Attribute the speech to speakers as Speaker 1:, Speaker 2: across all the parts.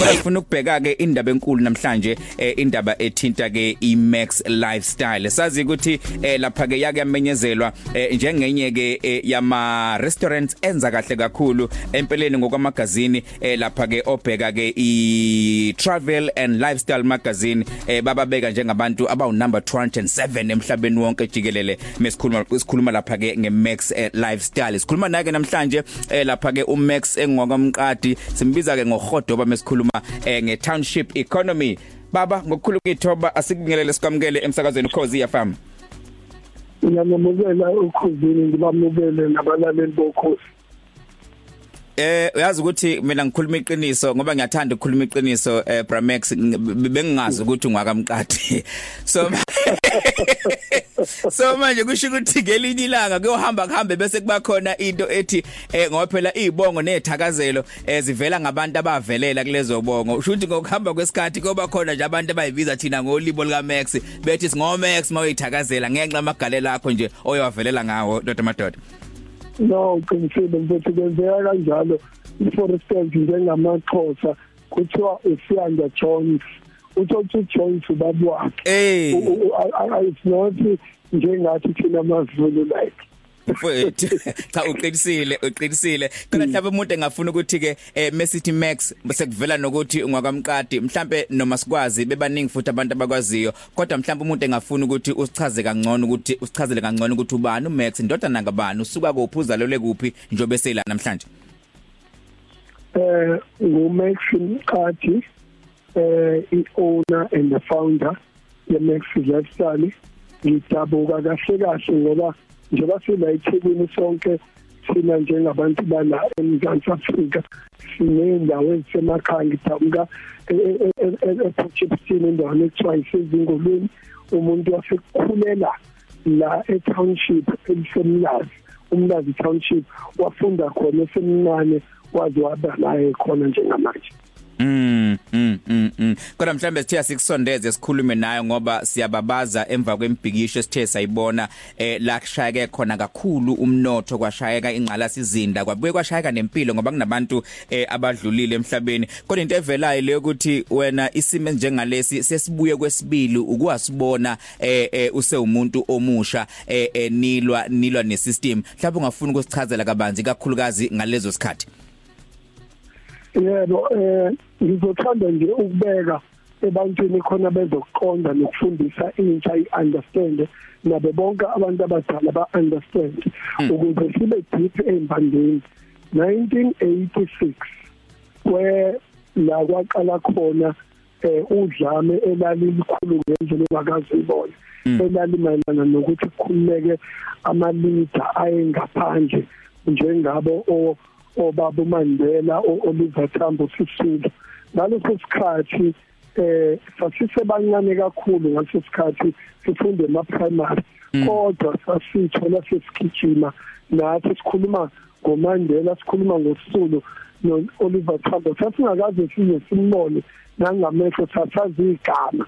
Speaker 1: kodwa sifuna ukubheka ke indaba enkulu namhlanje eh, indaba ethinta ke iMax lifestyle. Sazi ukuthi eh, lapha ke yake yamenyezelwa eh, njengenye ke eh, yama restaurants enza kahle kakhulu empeleni ngokwamagazini eh, lapha ke obheka ke i travel and lifestyle magazine eh, bababeka njengabantu abawu number 207 emhlabeni wonke jikelele. Mesikhuluma sikhuluma lapha ke ngeMax eh, lifestyle. Sikhuluma nake namhlanje eh, lapha ke uMax engwakwamqadi simbiza ke ngohodoba mesikhuluma eh, nge township economy. Baba ngokukhulu kwithoba asikubingelele sikwamukele emsakazweni Khosi FM
Speaker 2: ngiyamukela ukhuzini ngibamukele nabalaleli bokhosi
Speaker 1: Eh uyazi ukuthi mina ngikhuluma iqiniso ngoba ngiyathanda ukukhuluma iqiniso eh Bramex bengingazi ukuthi ungakamqadi so So manje kusho ukuthi ngelinye ilanga kuyohamba kuhambe bese kuba khona into ethi eh ngoba phela izibongo nezithakazelo ezivela ngabantu abavelela kulezo bongo. Usho ukuthi ngokuhamba kwesikhathi kuba khona nje abantu abayibiza thina ngolibo lika Max bethi singo Max mawuyithakazela ngenxa amagalela akho nje oyawavelela ngawo Dr Madoda.
Speaker 2: No uqinisile mfethu kwenzeka kanjalo for instance njengamaxhosa kuthiwa usiyanda Jones uthothi Jones ubaba wakhe
Speaker 1: eh
Speaker 2: it's not njengathi thina mazulu like
Speaker 1: mfowethu cha uqinisile uqinisile. Kana mhlawumbe umuntu engafuna ukuthi ke eh, Mesithi Max sekuvela nokuthi ungakamqadi mhlambe noma sikwazi bebaningi futhi abantu abakwaziyo. Kodwa mhlawumbe umuntu engafuna ukuthi usichaze kangcono ukuthi usichazele kangcono ukuthi ubani uMax indodana ngabani usuka kophuza lole kuphi njobe sela namhlanje?
Speaker 2: Eh nguMax Mqadi eh i-owner and the founder ye-Max Lifestyle. Ngidabuka kahle kahle ngoba njengoba sila eThekwini sonke sina njengabantu bala eMzantsi Afrika sinendawo ezisemakhaya ngidabuka ePortchepstone endaweni ekuthiwa isezingolweni umuntu wasekukhulela la eTownship elisemlazi umlazi township wafunda khona esemncane waze waba naye khona njengamanje.
Speaker 1: Mm mm mm mm. Kodwa mhlambe sithe sikusondeze sikhulume nayo ngoba siyababaza emva kwembhikisho sithe sayibona eh la kushayeke khona kakhulu umnotho kwashayeka ingqala sizinda kwabuye kwashayeka nempilo ngoba kunabantu eh abadlulile emhlabeni. Kodwa into evelayo le ukuthi wena isimo njengalesi sesibuye kwesibili ukwasibona eh, eh use umuntu omusha eh, eh nilwa nilwa nesystem. Mhlawumbe ungafuna ukusichazela kabanzi kakhulukazi ngalezo sikhathi.
Speaker 2: Yebo eh ngizothanda nje ukubeka ebantwini khona bezokuqonda nokufundisa intsha i-understand nabe bonke abantu abadala ba-understand ukuze sibe deep ey'mbandeni. 1986 where la kwaqala khona eh udlame elalikhulu ngendlela engakazi ibona elali mayelana nokuthi kukhululeke ama-leader ayengaphandle njengabo obaba uMandela Oliver Tambo Sisulu. Ngaleso sikhathi eh sasisebancane kakhulu ngaleso sikhathi sifunde ema primary kodwa sasithola sesigijima nathi sikhuluma ngoMandela sikhuluma ngosulu no Oliver Tambo. Sasingakaze size simbone nangamehlo sasazi igama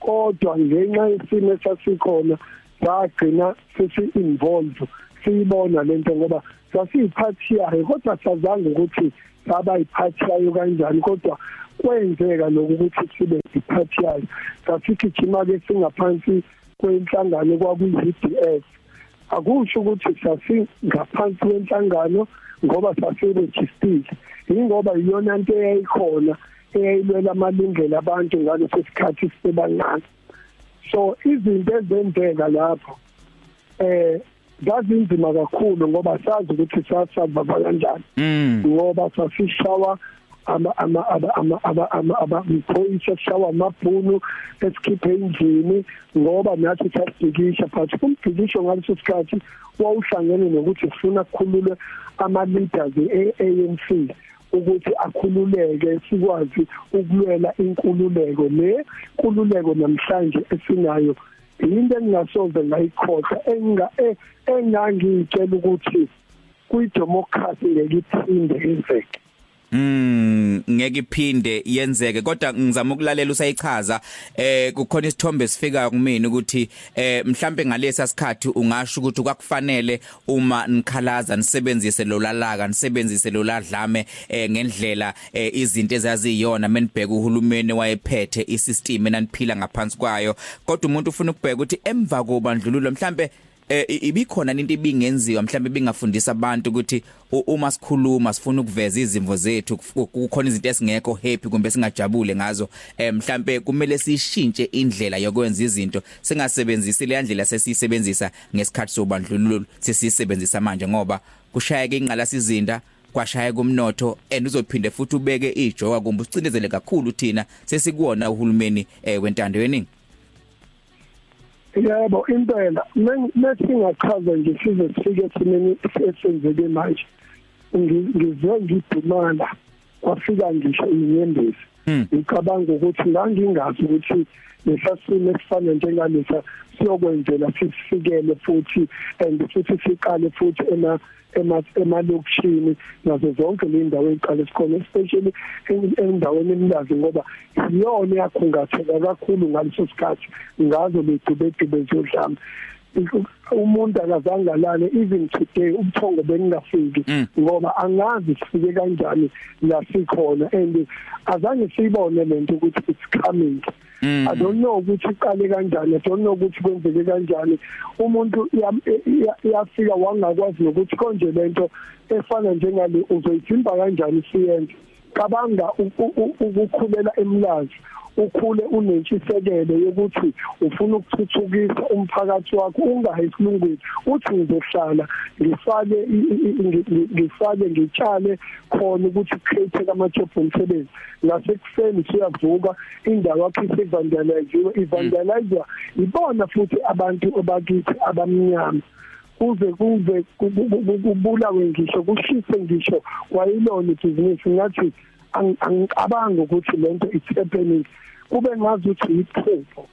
Speaker 2: kodwa ngenxa yesimo esasikhona sagcina sisi involved siyibona lento ngoba sasiyiphathi yayo kodwa sazange ukuthi saba iphathi yayo kanjani kodwa kwenzeka lokuthi sibe iphathi yayo sasigijima ke singaphansi kwenhlangano kwakuyi-DDS akusho ukuthi sasingaphansi kwenhlangano ngoba sasiregistered ingoba iyona nto eyayikhona eyayilwela amalungelo abantu ngaleso sikhathi sisebancane. So izinto ezenzeka lapho eh zazinzima kakhulu ngoba sazi ukuthi sasava kanjani. Ngoba sasishawa ama ama ama ama ama abamaphoyisa shawa amabhunu esikhiphe endlini ngoba nathi sasibhikisha but umbhikisho ngaleso sikhathi wawuhlangene nokuthi sifuna ukukhululwe ama leaders e-ANC ukuthi akhululeke sikwazi ukulwela inkululeko le kululeko namhlanje esinayo into engingasoze ngayikhohlwa enga engangitshela ukuthi kuyidemocracy ngeke iphinde yenzeke.
Speaker 1: Mm ngeke iphinde yenzeke kodwa ngizama ukulalela usayichaza eh kukhona isithombe sifikayo kumina ukuthi eh mhlambe ngalesa sikhathi ungasho ukuthi kwakufanele uma nikhalaza nisebenzise lo lalaka nisebenzise lo ladlame eh ngendlela eh, izinto ezaziyona menibheka uhulumeni wayephethe isystem enaniphila ngaphansi kwayo. Kodwa umuntu ufuna ukubheka ukuthi emva kobandlululo mhlambe eh ibikhona into ibingenziwa mhlawumbe bingafundisa abantu ukuthi uma sikhuluma sifuna ukuveza izimvo zethu kukhona izinto esingekho happy kumbe singajabule ngazo eh mhlawumbe kumele sishintshe indlela yokwenza izinto. Singasebenzisi le ndlela sesiyisebenzisa ngesikhathi sobandlululo sesiyisebenzisa manje ngoba kushayeka inqala sizinda kwashaya kumnotho and uzophinde futhi ubeke ijoka kumbe ucindezele kakhulu thina sesikuwona uhulumeni eh wentando yeningi.
Speaker 2: Yebo impela. Mesingachaza nje size sifike esimeni esenzeke manje. Ngizwe ngidumala. Kwafika ngisho inyembezi
Speaker 1: Hmm.
Speaker 2: ngicabanga ukuthi ngangingazi ukuthi lesasimo esifana njengalesa siyokwenzela sifikele futhi and futhi siqale futhi ema emalokishini nazo zonke le ndawo eziqale sikhona especially endaweni emlazi ngoba iyona yakhungatheka kakhulu ngaleso sikhathi ngazo bedubedube zodlame umuntu akazange alale even today ubuthongo bengingafiki ngoba angazi sifike kanjani la sikhona and azange siyibone lento ukuthi it's coming
Speaker 1: Mm.
Speaker 2: I don't know ukuthi iqale kanjani I don't know ukuthi kwenzeke kanjani umuntu iyafika wangakwazi nokuthi konje lento efana njengale uzoyithimba kanjani siyenze? Cabanga ukukhulela emlazi. Ukhule unentshisekelo yokuthi ufuna ukuthuthukisa umphakathi wakho ungayi esilungwini. Uthi ngizohlala ngifake ngifake ngitshale khona ukuthi create ama-job omsebenzi ngasekuseni siyavuka indawo yakho isevandaliziwe ivandalizwa ibona futhi abantu abakithi abamnyama. Kuze kuze kubulawe ngisho kushise ngisho kwayilona ibhizinisi ngathi angicabangi ukuthi lento it's happening. Kube ngazi ukuthi iphupho.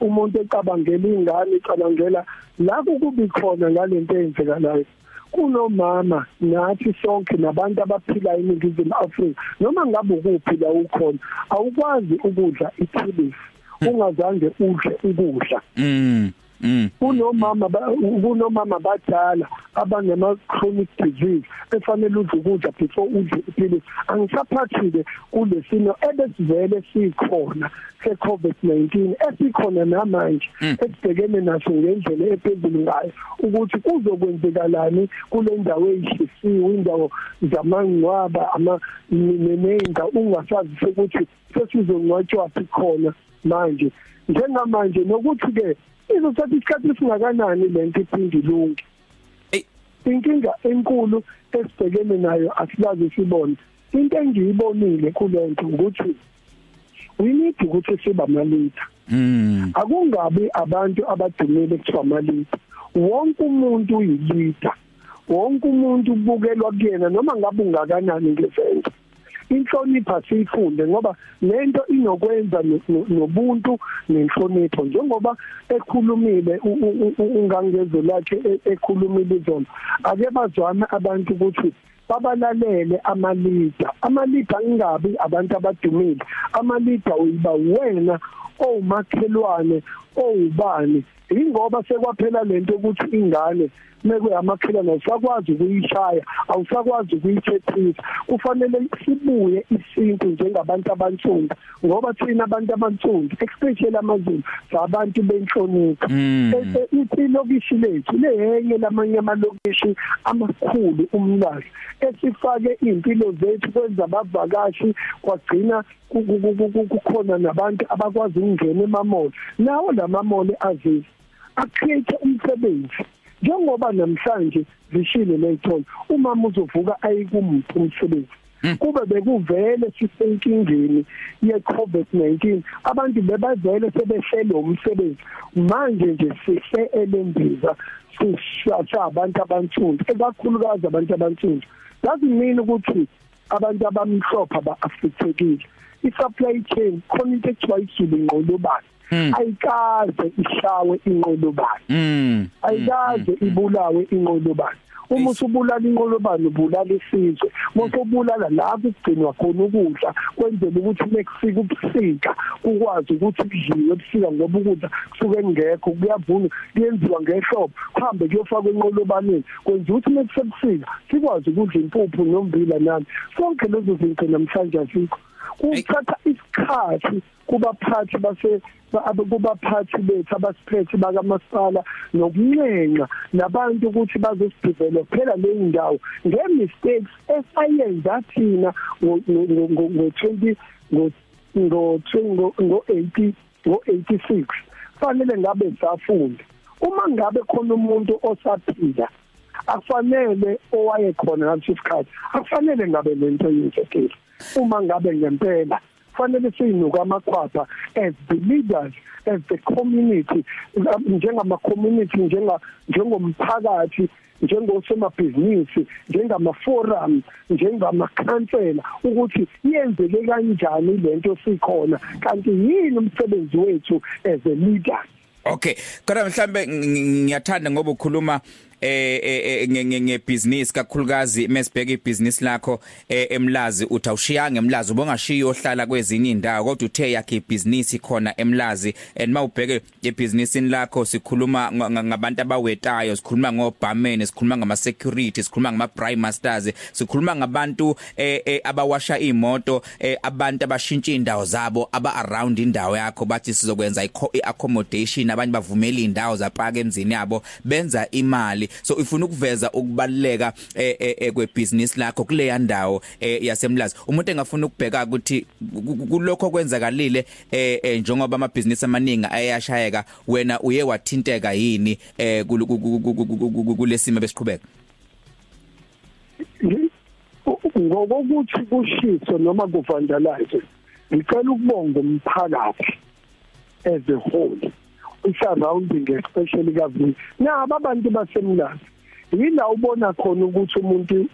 Speaker 2: Umuntu ecabangela ingane ecabangela la kubi khona ngalento eyenzekalayo kunomama nathi sonke nabantu abaphila eningizimu Afrika noma ngabe ukuphi la ukhona awukwazi ukudla iphilisi. Ungazange udle ukudla.
Speaker 1: Mm Mm.
Speaker 2: Kunomama kunomama badala abanema chronic disease efanele udle ukudla before udle iphilisi. Angisaphathile kulesino ebesivele sikhona se-COVID-19 esikhona namanje esibhekene naso ngendlela ephezulu ngayo ukuthi kuzokwenzekalani kule ndawo eyishisiwe indawo zamangcwaba ama nenenga ungasazi ukuthi sesizongcwatshwa khona manje. Njengamanje nokuthi ke izothatha isikhathi esingakanani lento iphinde ilunge? Inkinga enkulu esibhekene nayo asilazi sibone into engiyibonile kulento ukuthi we need ukuthi sibe amalita
Speaker 1: mm
Speaker 2: akungabi abantu abadumile kuthiwa amalita wonke umuntu uyilita wonke umuntu ubukelwa kuyena noma ngabe ungakanani ngesenzo inhlonipho siyifunde ngoba lento inokwenza nobuntu nenhlonipho. Njengoba ekhulumile ungangezo lakhe ekhulumile izona ake bazwana abantu ukuthi babalalele amalida. Amalida ingabi abantu abadumile. Amalida uyiba wena owumakhelwane owubani. Ingoba sekwaphela lento ukuthi ingane mekuyamakhelwane awusakwazi ukuyishaya awusakwazi ukuyithethisa kufanele sibuye isintu njengabantu abansundu ngoba thina abantu abansundu especially amazulu sabantu benhlonipho. Ilokishi lethu lehenye lamanye amalokishi amakhulu umlazi esifake impilo zethu kwenza abavakashi kwagcina kukhona nabantu abakwazi ukungena emamoli nawo lamamoli azizi acreate umsebenzi. Njengoba namhlanje zishile leyithona umama uzovuka ayikumphi umsebenzi kube bekuvele sisenkingeni ye-COVID-19 abantu bebavele sebehlele umsebenzi. Manje nje sihle elembiza sishasha abantu abansundu ekakhulukazi abantu abansundu doesn't mean ukuthi abantu abamhlophe aba-affectekile i-supply chain khona into ekuthiwa isulu ingqolobani ayikaze ishawe inqolobani ayikaze ibulawe inqolobani uma usubulala inqolobane ubulala isizwe. Mosubulala la kugcinwa khona ukudla kwenzela ukuthi nekufika ubusika ukwazi ukuthi kudliwe ebusika ngoba ukudla kusuke ngekho kuyavuna kuyenziwa ngehlobo. Kuhambe kuyofakwa enqolobaneni kwenza ukuthi mekusebusika sikwazi ukudla impuphu nombila nani. Sonke lezo zinto namhlanje asikho kuthatha isikhathi kubaphathi base kubaphathi bethu abasiphethe bakamasipala nokuncenca nabantu ukuthi bazosidivela phela le ndawo ngemistakes esayenza thina ngo20 ngo ngo ngo80 ngo86 fanele ngabe safunda uma ngabe khona umuntu osaphila afanele owayekhona ngaleso sikhathi afanele ngabe lento yenzekile uma ngabe ngempela fanele siyinuka amakhwapha as the leaders as the community njengama community njenga njengomphakathi njengosomabhizinisi njengama forum njengama council ukuthi yenzeke kanjani lento sikhona. Kanti yini umsebenzi wethu as a leader?
Speaker 1: Okay kodwa mhlambe ngiyathanda ngoba ukhuluma eh ngebusiness kakhulukazi mesibheka ibusiness lakho emlazi uthi awushiyanga emlazi ubongashiya ohlala kwezinye indawo kodwa uthe yakhe ibusiness khona emlazi and mawubheke ibusinessini lakho sikhuluma ngabantu abawetayo sikhuluma ngobamene sikhuluma ngama security sikhuluma ngama prime masters sikhuluma ngabantu abawasha imoto abantu abashintsha indawo zabo aba around indawo yakho bathi sizokwenza i-accommodation abanye bavumela indawo zapaka emzini yabo benza imali so ufuna ukuveza ukubaleka kwebusiness lakho kule ndawo yasemlazi. Umuntu engafuna ukubheka ukuthi kulokho kwenzakalile njengoba amabhizinisi amaningi ayashayeka wena uye wathinteka yini kulesimo besiqhubeka
Speaker 2: ngokuthi kushiso noma kuvandalize ngicela ukubonga umphakathi as a whole. Surrounding especially kaVi nabo abantu basemlazi yila ubona khona ukuthi umuntu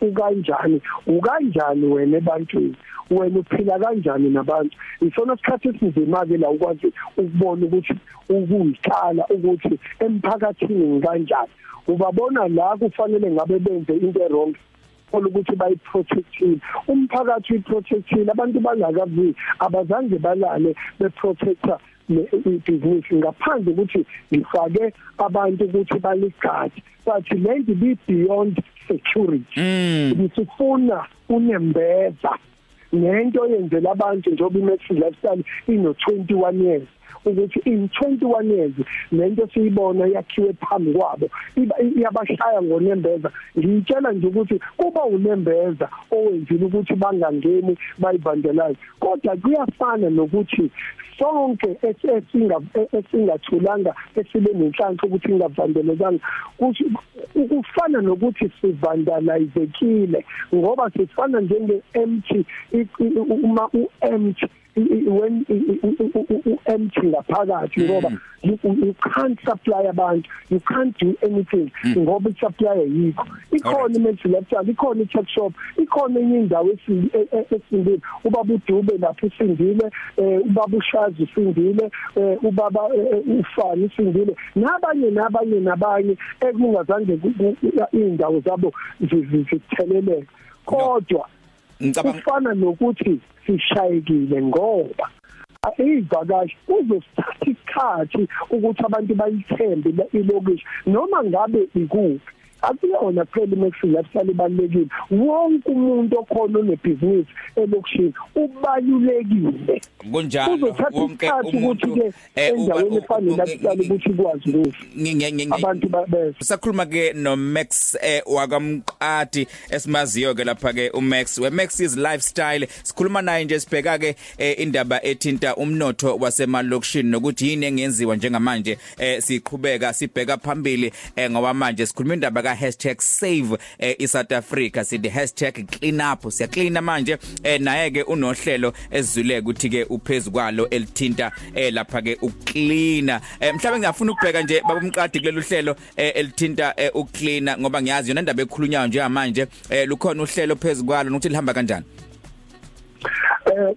Speaker 2: ukanjani ukanjani wena ebantwini? Wena uphila kanjani nabantu? Isona isikhathi esinzima ke la ukwazi ukubona ukuthi ukuyikhala ukuthi emphakathini kanjani. Ubabona la kufanele ngabe benze into wrong ukuthi bayiprotectile. Umphakathi uyiprotectile abantu bangakavi abazange balale beprotector ibhizinisi ngaphandle ukuthi ngifake abantu ukuthi baligadi bathi lento be beyond security. Ngisifuna unembeza. Nento yenzela abantu njengoba imax lifestyle ino 21 years. Ukuthi in 21 years lento siyibona yakhiwe phambi kwabo iyabashaya ngonembeza. Ngiyitshela nje ukuthi kuba unembeza owenzile ukuthi bangangeni bayivandelize kodwa kuyafana nokuthi sonke esinga esingathulanga esibe nenhlanhla ukuthi ingavandelekanga kufana nokuthi sivandalizekile ngoba sifana njenge empty uma u empty when empty ngaphakathi ngoba you can't supply abantu you can't do anything ngoba i-supply yikho ikhona imental lifestyle ikhona i-tuck shop ikhona enye indawo esindile. Ubaba udube lapho isindile ubaba ushazi usindile ubaba ufani isindile nabanye nabanye nabanye ekungazange indawo zabo zitheleleke. Kodwa kufana nokuthi sishayekile ngoba izivakashi uzosithatha isikhathi ukuthi abantu bayithembe ilokishi noma ngabe ikuphi akuyona phela imax lifestyle ibalekile wonke umuntu okhona onebhizinisi elokushini ubalulekile.
Speaker 1: Kunjalo
Speaker 2: wonke umuntu ke endaweni efana lifestyle ukuthi ikwazi ukuthi abantu babese
Speaker 1: sakhuluma ke no Max wakamqadi esimaziyo ke lapha ke uMax. We Max is lifestyle. Sikhuluma naye nje sibheka ke indaba ethinta umnotho wasemalokishini nokuthi yini engenziwa njengamanje siqhubeka sibheka phambili ngoba manje sikhuluma indaba ka #save iSouth Africa. Sithi #clean up siya clean manje naye ke unohlelo ezizuleke ukuthi ke uphezulu kwalo elithinta lapha ke ucleaner mhlawumbe ngiyafuna ukubheka nje babumqadi kulolu hlelo elithinta ucleaner ngoba ngiyazi yona indaba ekhulunyayo nje manje lukhona uhlelo phezulu kwalo nokuthi lihamba kanjani?
Speaker 2: Eh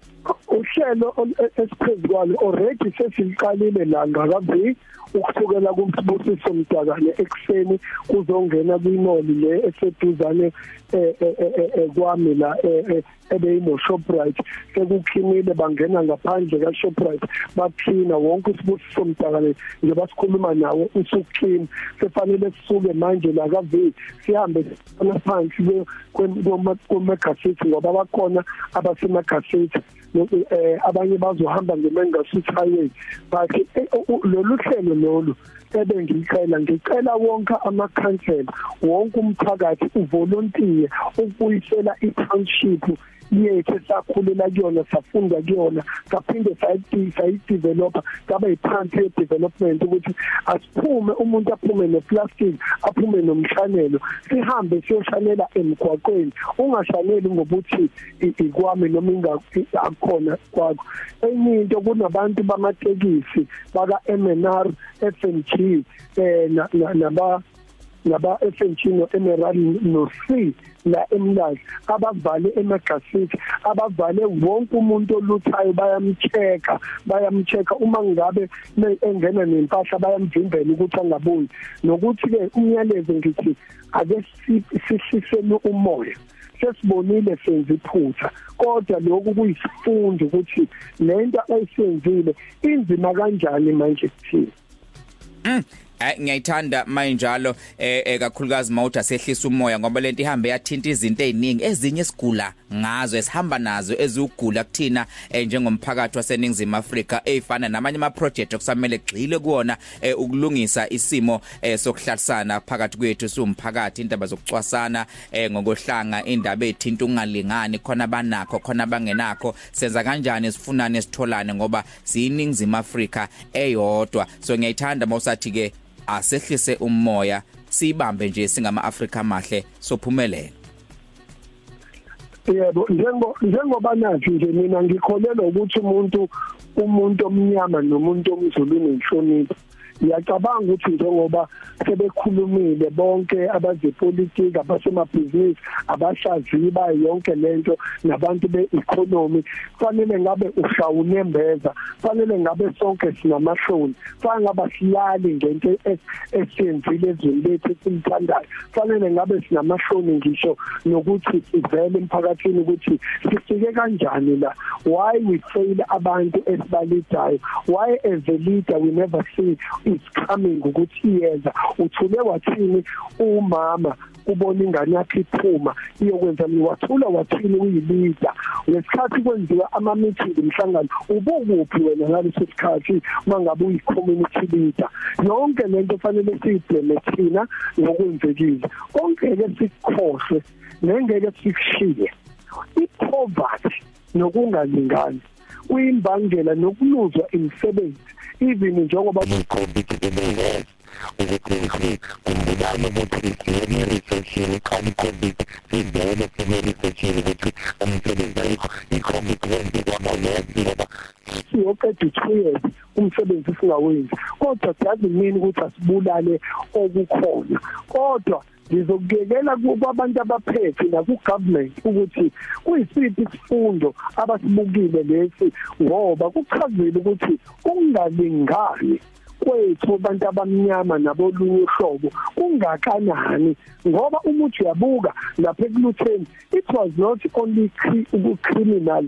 Speaker 2: uhlelo esiphezulu already sesiqalile la ngakavi ukusukela kumsibusiso mdakane ekseni kuzongena kwinoli le eseduzane eh, eh, eh, kwami la ebeyino Shoprite sekukhimile bangena ngaphandle ka Shoprite baphina wonke isibusiso mdakane nje basikhuluma nawo usukhini sefanele sisuke manje la kavi sihambe phansi kwemagasithi ngoba bakhona abasemagasithi eh abanye bazohamba ngemenga City Highway but lolu hlelo lolu ebengicela ngicela wonke amakhansela wonke umphakathi uvolunteer ukubuyisela i-township yethu sakhulela kuyona safunda kuyona saphinde sayidevelopa kaba yiphansi ye-development ukuthi asiphume umuntu aphume neplastic aphume nomshanelo sihambe siyoshanela emgwaqweni ungashaneli ngokuthi ikwami noma ingakhona kwakho. Enye into kunabantu bamatekisi baka MNR FNG eh naba naba FNG no Emerald no C la emlazi abavale emagasithi abavale wonke umuntu oluthayo bayamcheka bayamcheka. Uma ngabe engena nempahla bayamvimbela ukuthi angabuyi. Nokuthi ke umyalezo ngithi ake sihlisele umoya sesibonile senza iphutha. Kodwa lokhu kuyisifundo ukuthi lento ayisenzile inzima kanjani manje kuthina?
Speaker 1: Mm. Ngiyayithanda mayinjalo eh, eh kakhulukazi mawuthi sehlisa umoya ngoba lento ihambe yathinta izinto eziningi ezinye isigula ngazo esihamba nazo ezugula kuthina eh, njengomphakathi waseningizimu Afrika ezifana namanye ama project okusamele gxile kuona eh, ukulungisa isimo eh, sokuhlalisana phakathi kwethu siwumphakathi indaba zokucwasana eh, ngokohlanga indaba ethinta ungalingani khona banakho khona bangenakho. Senza kanjani sifunane sitholane ngoba siyiningizimu Afrika eyodwa. So ngiyayithanda mawusathi ke asehlise umoya sibambe nje singama Afrika amahle sophumelela
Speaker 2: yebo njengo njengoba nathi nje mina ngikholelwa ukuthi umuntu umuntu omnyama nomuntu omzulu nenhlonipho ngiyacabanga ukuthi njengoba sebekhulumile bonke abazepolitiki abasemabhizinisi abashaziyi bayo yonke lento nabantu beeconomy fanele ngabe ushawunembeza fanele ngabe sonke sinamahloni fanele ngaba silali ngento esenzile ezweni lethu esimthandayo fanele ngabe sinamahloni ngisho nokuthi sivele emphakathini ukuthi sifike kanjani la. Why we fail abantu esibalidayo? Why as a leader we never see is coming ukuthi iyeza uthule wathini umama ubona ingane yakhe iphuma iyokwenza miwathula wathini uyilida ngesikhathi kwenziwa ama meeting emhlangano ubukuphi wena ngaleso sikhathi mangabe uyi community leader? Yonke lento fanele siyibleme thina ngokwenzekile. Konke ke sikhohle nengeke sikushiye. Ipoverty nokungalingani. Kuyimbangela nokuluzwa imisebenzi even njengoba
Speaker 3: covid bebeyeza ukuthi kumbulana ukuthi siyene research yekhani covid sivele siyene research ukuthi umsebenzi ayikho i-covid wenzi kwamalezi ngoba
Speaker 2: siyoqeda two years umsebenzi singawenzi kodwa siyazi mina ukuthi asibulale okukhona. Kodwa ngizokuyekela kwabantu abaphethe nakugovernment ukuthi kuyisiphi isifundo abasibukile lesi ngoba kuchazile ukuthi kungalingani kwethu abantu abamnyama nabolunye uhlobo kungakanani? Ngoba uma uthi uyabuka lapha ekulutheni it was not only criminal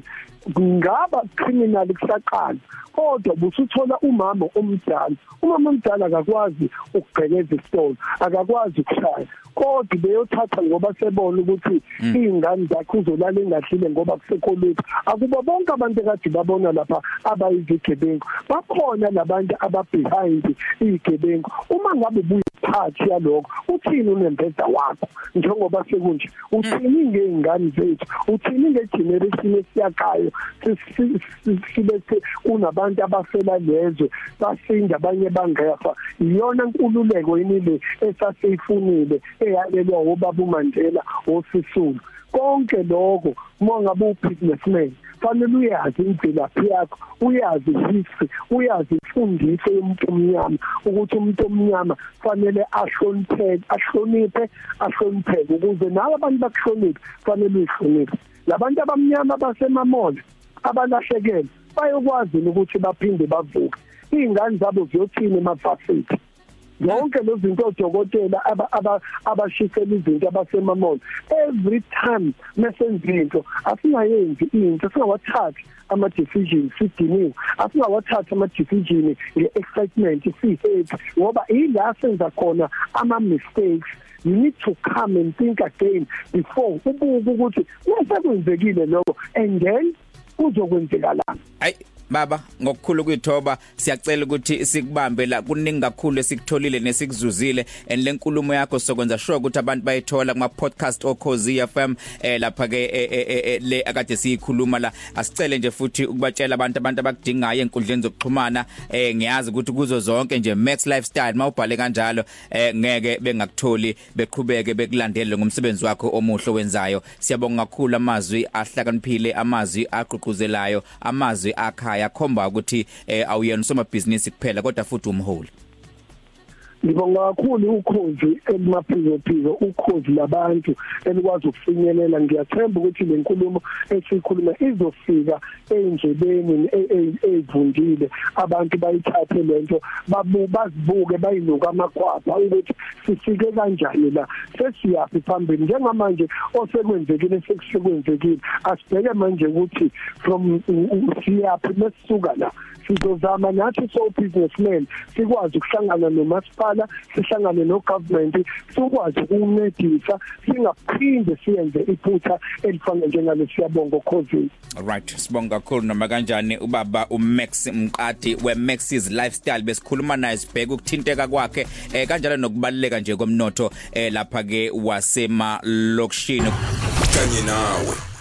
Speaker 2: kungaba criminal kusaqala kodwa busuthola umama omdala. Umama omdala akakwazi ukugqekeza isitolo akakwazi ukushaya. Kodwa beyothatha ngoba sebona ukuthi izingane zakhe uzolala engadlile ngoba kusekho lutho akuba bonke abantu ekade babona lapha abayizigebengu. Bakhona labantu aba behind izigebengu uma ngabe buyiphathi yaloko uthini unembeza wakho? Njengoba sekunje uthini ngezingane zethu? Uthini ngegeneration esiyakayo sibe kunabantu abafela lezwe basinda abanye bangefa. Iyona nkululeko yini le esasiyifunile eyalelwa ubaba uMandela osisulu? Konke lokho uma ngabe ubusinessman fanele uyazi imvelaphi yakho uyazi history uyazi imfundiso yomuntu omnyama ukuthi umuntu omnyama fanele ahloniphe ahloniphe ahlonipheke ukuze nawe abantu bakuhloniphe fanele uyihloniphe. Labantu abamnyama basemamoli abalahlekele bayokwazi ukuthi baphinde bavuke. Ingane zabo ziyothina emafasiti yonke lezi zinto odokotela abashisela izinto abasemamall every time mesenza into asingayenzi into singawathatha ama decisions sidiniwe asingawathatha ama decisions ngeexcitement sihappy ngoba ila senza khona ama mistakes you need to come and think again before ubuke ukuthi mase kwenzekile lokho? And then kuzokwenzekala
Speaker 1: ay baba ngokukhulu kwithoba siyacela ukuthi sikubambe la kuningi kakhulu esikutholile nesikuzuzile and lenkulumo yakho sokwenza sure ukuthi abantu bayithola kuma podcast okhozi FM eh lapha ke eh, eh, eh, le akade siyikhuluma la. Asicele nje futhi ukubatshela abantu abantu abakudingayo enkundleni zokuxhumana eh ngiyazi ukuthi kuzo zonke nje Max Lifestyle mawubhale kanjalo eh ngeke bengakutholi beqhubeke bekulandele ngomsebenzi wakho omuhle wenzayo siyabonga kakhulu amazwi ahlakaniphile amazwi agqugquzelayo amazwi akha ekhaya khomba ukuthi eh, awuyena usomabhizinisi kuphela kodwa futhi umholi.
Speaker 2: Ngibonga kakhulu ukhozi emaphiko phiko ukhozi labantu elikwazi ukufinyelela. Ngiyathemba ukuthi le nkulumo esikhuluma izofika endlebeni ezivundile abantu bayithathe lento bazibuke bayinuka amakhwapha ukuthi sifike kanjani la. Sesiyaphi phambili? Njengamanje osekwenzekile sekusekwenzekile. Asibheke manje ukuthi from siyaphi mesisuka la. Sizozama nathi so businessmen sikwazi ukuhlangana nomasipala sihlangane no government sikwazi ukuncedisa singaphinde siyenze iphutha elifana njengale siyabonga COVID.
Speaker 1: Right sibonga kakhulu noma kanjani ubaba uMax Mqadi weMax's lifestyle besikhuluma naye sibheka ukuthinteka kwakhe eh kanjalo nokubaleka nje komnotho eh lapha ke wasema lokishini
Speaker 4: kanye nawe.